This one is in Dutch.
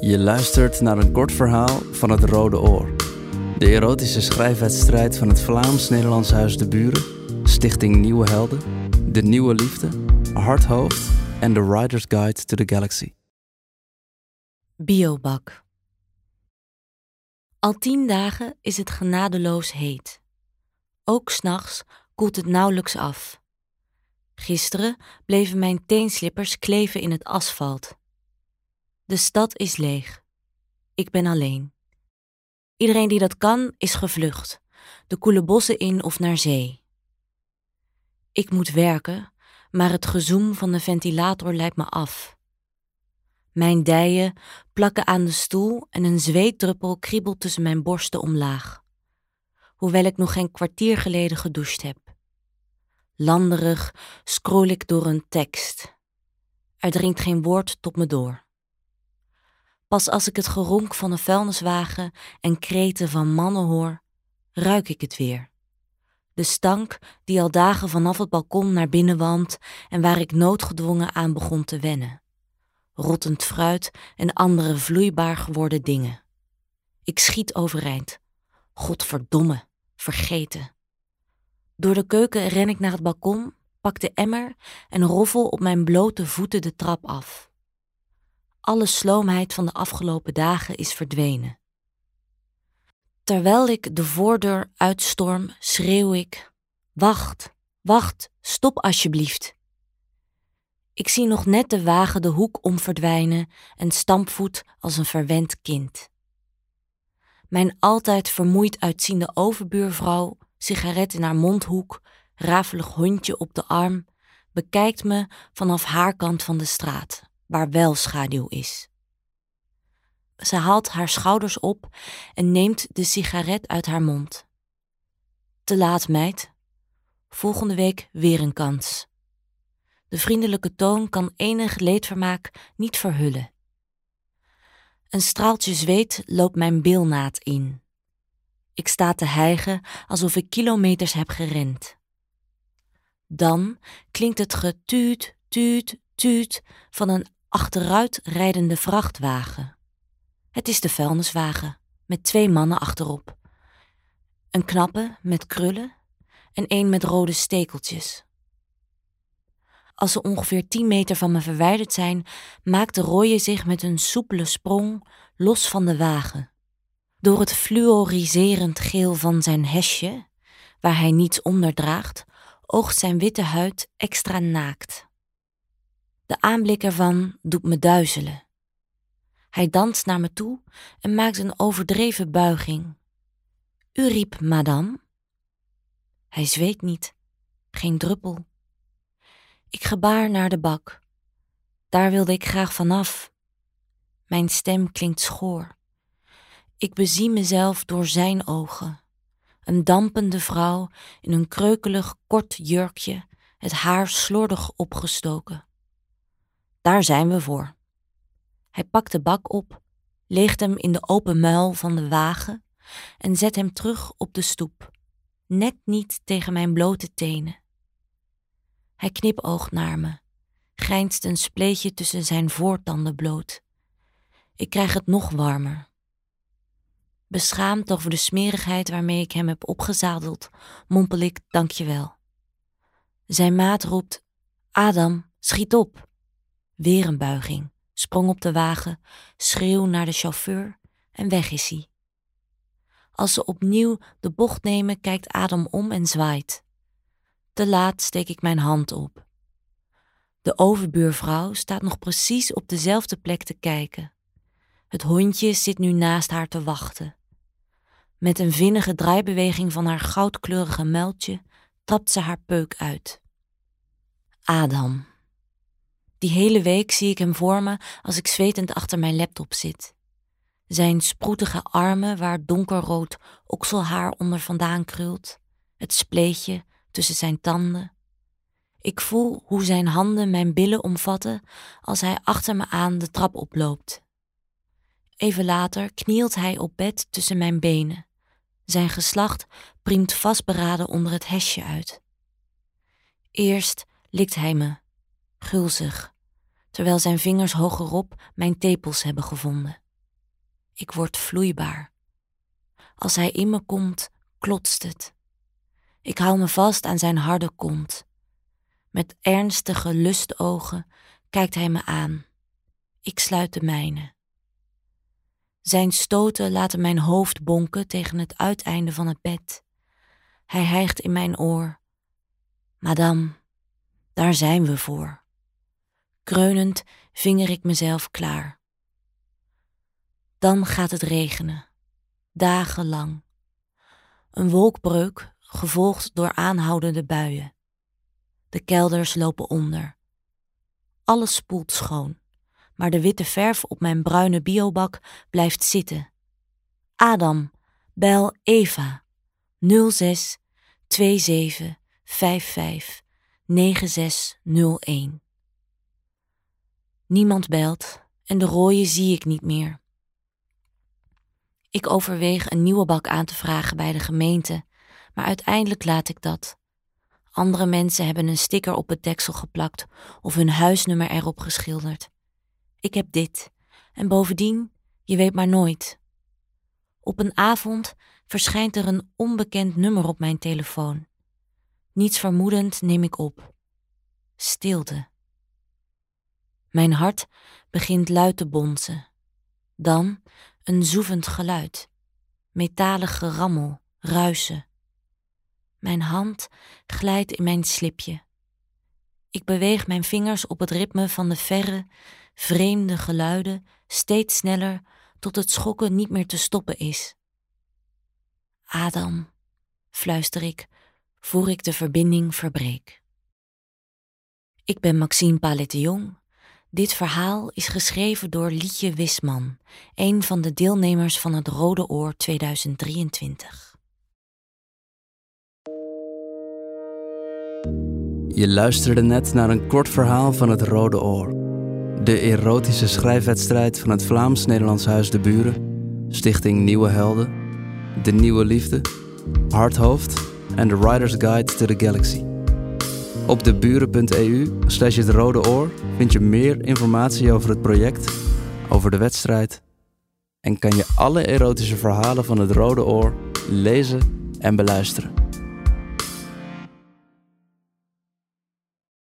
Je luistert naar een kort verhaal van het Rode Oor. De erotische schrijfwedstrijd van het Vlaams-Nederlands Huis de Buren, Stichting Nieuwe Helden, De Nieuwe Liefde, Hardhoofd en The Rider's Guide to the Galaxy. Biobak. Al tien dagen is het genadeloos heet. Ook s'nachts koelt het nauwelijks af. Gisteren bleven mijn teenslippers kleven in het asfalt. De stad is leeg. Ik ben alleen. Iedereen die dat kan, is gevlucht. De koele bossen in of naar zee. Ik moet werken, maar het gezoem van de ventilator leidt me af. Mijn dijen plakken aan de stoel en een zweetdruppel kriebelt tussen mijn borsten omlaag. Hoewel ik nog geen kwartier geleden gedoucht heb. Landerig scroll ik door een tekst. Er dringt geen woord tot me door. Pas als ik het geronk van een vuilniswagen en kreten van mannen hoor, ruik ik het weer. De stank die al dagen vanaf het balkon naar binnen wandt en waar ik noodgedwongen aan begon te wennen. Rottend fruit en andere vloeibaar geworden dingen. Ik schiet overeind. Godverdomme, vergeten. Door de keuken ren ik naar het balkon, pak de emmer en roffel op mijn blote voeten de trap af. Alle sloomheid van de afgelopen dagen is verdwenen. Terwijl ik de voordeur uitstorm, schreeuw ik: Wacht, wacht, stop alsjeblieft. Ik zie nog net de wagen de hoek om verdwijnen en stampvoet als een verwend kind. Mijn altijd vermoeid uitziende overbuurvrouw, sigaret in haar mondhoek, rafelig hondje op de arm, bekijkt me vanaf haar kant van de straat waar wel schaduw is. Ze haalt haar schouders op en neemt de sigaret uit haar mond. Te laat, meid. Volgende week weer een kans. De vriendelijke toon kan enig leedvermaak niet verhullen. Een straaltje zweet loopt mijn bilnaad in. Ik sta te hijgen alsof ik kilometers heb gerend. Dan klinkt het getuut, tuut, tuut van een achteruit rijdende vrachtwagen. Het is de vuilniswagen met twee mannen achterop. Een knappe met krullen en een met rode stekeltjes. Als ze ongeveer tien meter van me verwijderd zijn, maakt de rooie zich met een soepele sprong los van de wagen. Door het fluoriserend geel van zijn hesje, waar hij niets onder draagt, oogt zijn witte huid extra naakt. De aanblik ervan doet me duizelen. Hij danst naar me toe en maakt een overdreven buiging. U riep madame? Hij zweet niet, geen druppel. Ik gebaar naar de bak. Daar wilde ik graag vanaf. Mijn stem klinkt schoor. Ik bezie mezelf door zijn ogen. Een dampende vrouw in een kreukelig kort jurkje, het haar slordig opgestoken. Daar zijn we voor. Hij pakt de bak op, leegt hem in de open muil van de wagen en zet hem terug op de stoep, net niet tegen mijn blote tenen. Hij knipoogt naar me, grijnst een spleetje tussen zijn voortanden bloot. Ik krijg het nog warmer. Beschaamd over de smerigheid waarmee ik hem heb opgezadeld, mompel ik dankjewel. Zijn maat roept: Adam, schiet op. Weer een buiging, sprong op de wagen, schreeuw naar de chauffeur en weg is hij. Als ze opnieuw de bocht nemen, kijkt Adam om en zwaait. Te laat steek ik mijn hand op. De overbuurvrouw staat nog precies op dezelfde plek te kijken. Het hondje zit nu naast haar te wachten. Met een vinnige draaibeweging van haar goudkleurige muiltje tapt ze haar peuk uit. Adam. Die hele week zie ik hem voor me als ik zwetend achter mijn laptop zit. Zijn sproetige armen waar donkerrood okselhaar onder vandaan krult, het spleetje tussen zijn tanden. Ik voel hoe zijn handen mijn billen omvatten als hij achter me aan de trap oploopt. Even later knielt hij op bed tussen mijn benen. Zijn geslacht priemt vastberaden onder het hesje uit. Eerst likt hij me, gulzig, terwijl zijn vingers hogerop mijn tepels hebben gevonden. Ik word vloeibaar. Als hij in me komt, klotst het. Ik hou me vast aan zijn harde kont. Met ernstige lustogen kijkt hij me aan. Ik sluit de mijne. Zijn stoten laten mijn hoofd bonken tegen het uiteinde van het bed. Hij hijgt in mijn oor. Madame, daar zijn we voor. Kreunend vinger ik mezelf klaar. Dan gaat het regenen, dagenlang. Een wolkbreuk gevolgd door aanhoudende buien. De kelders lopen onder. Alles spoelt schoon, maar de witte verf op mijn bruine biobak blijft zitten. Adam, bel Eva 06 27 55 9601. Niemand belt en de rooien zie ik niet meer. Ik overweeg een nieuwe bak aan te vragen bij de gemeente, maar uiteindelijk laat ik dat. Andere mensen hebben een sticker op het deksel geplakt of hun huisnummer erop geschilderd. Ik heb dit, en bovendien, je weet maar nooit. Op een avond verschijnt er een onbekend nummer op mijn telefoon. Niets vermoedend neem ik op. Stilte. Mijn hart begint luid te bonzen. Dan een zoevend geluid. Metalig gerammel, ruisen. Mijn hand glijdt in mijn slipje. Ik beweeg mijn vingers op het ritme van de verre, vreemde geluiden steeds sneller tot het schokken niet meer te stoppen is. Adam, fluister ik, voor ik de verbinding verbreek. Ik ben Maxime Palette Jong dit verhaal is geschreven door Lietje Wisman, een van de deelnemers van het Rode Oor 2023. Je luisterde net naar een kort verhaal van het Rode Oor. De erotische schrijfwedstrijd van het Vlaams-Nederlands Huis de Buren, Stichting Nieuwe Helden, De Nieuwe Liefde, Harthoofd en The Writer's Guide to the Galaxy. Op deburen.eu slash het rode oor vind je meer informatie over het project, over de wedstrijd en kan je alle erotische verhalen van het Rode Oor lezen en beluisteren.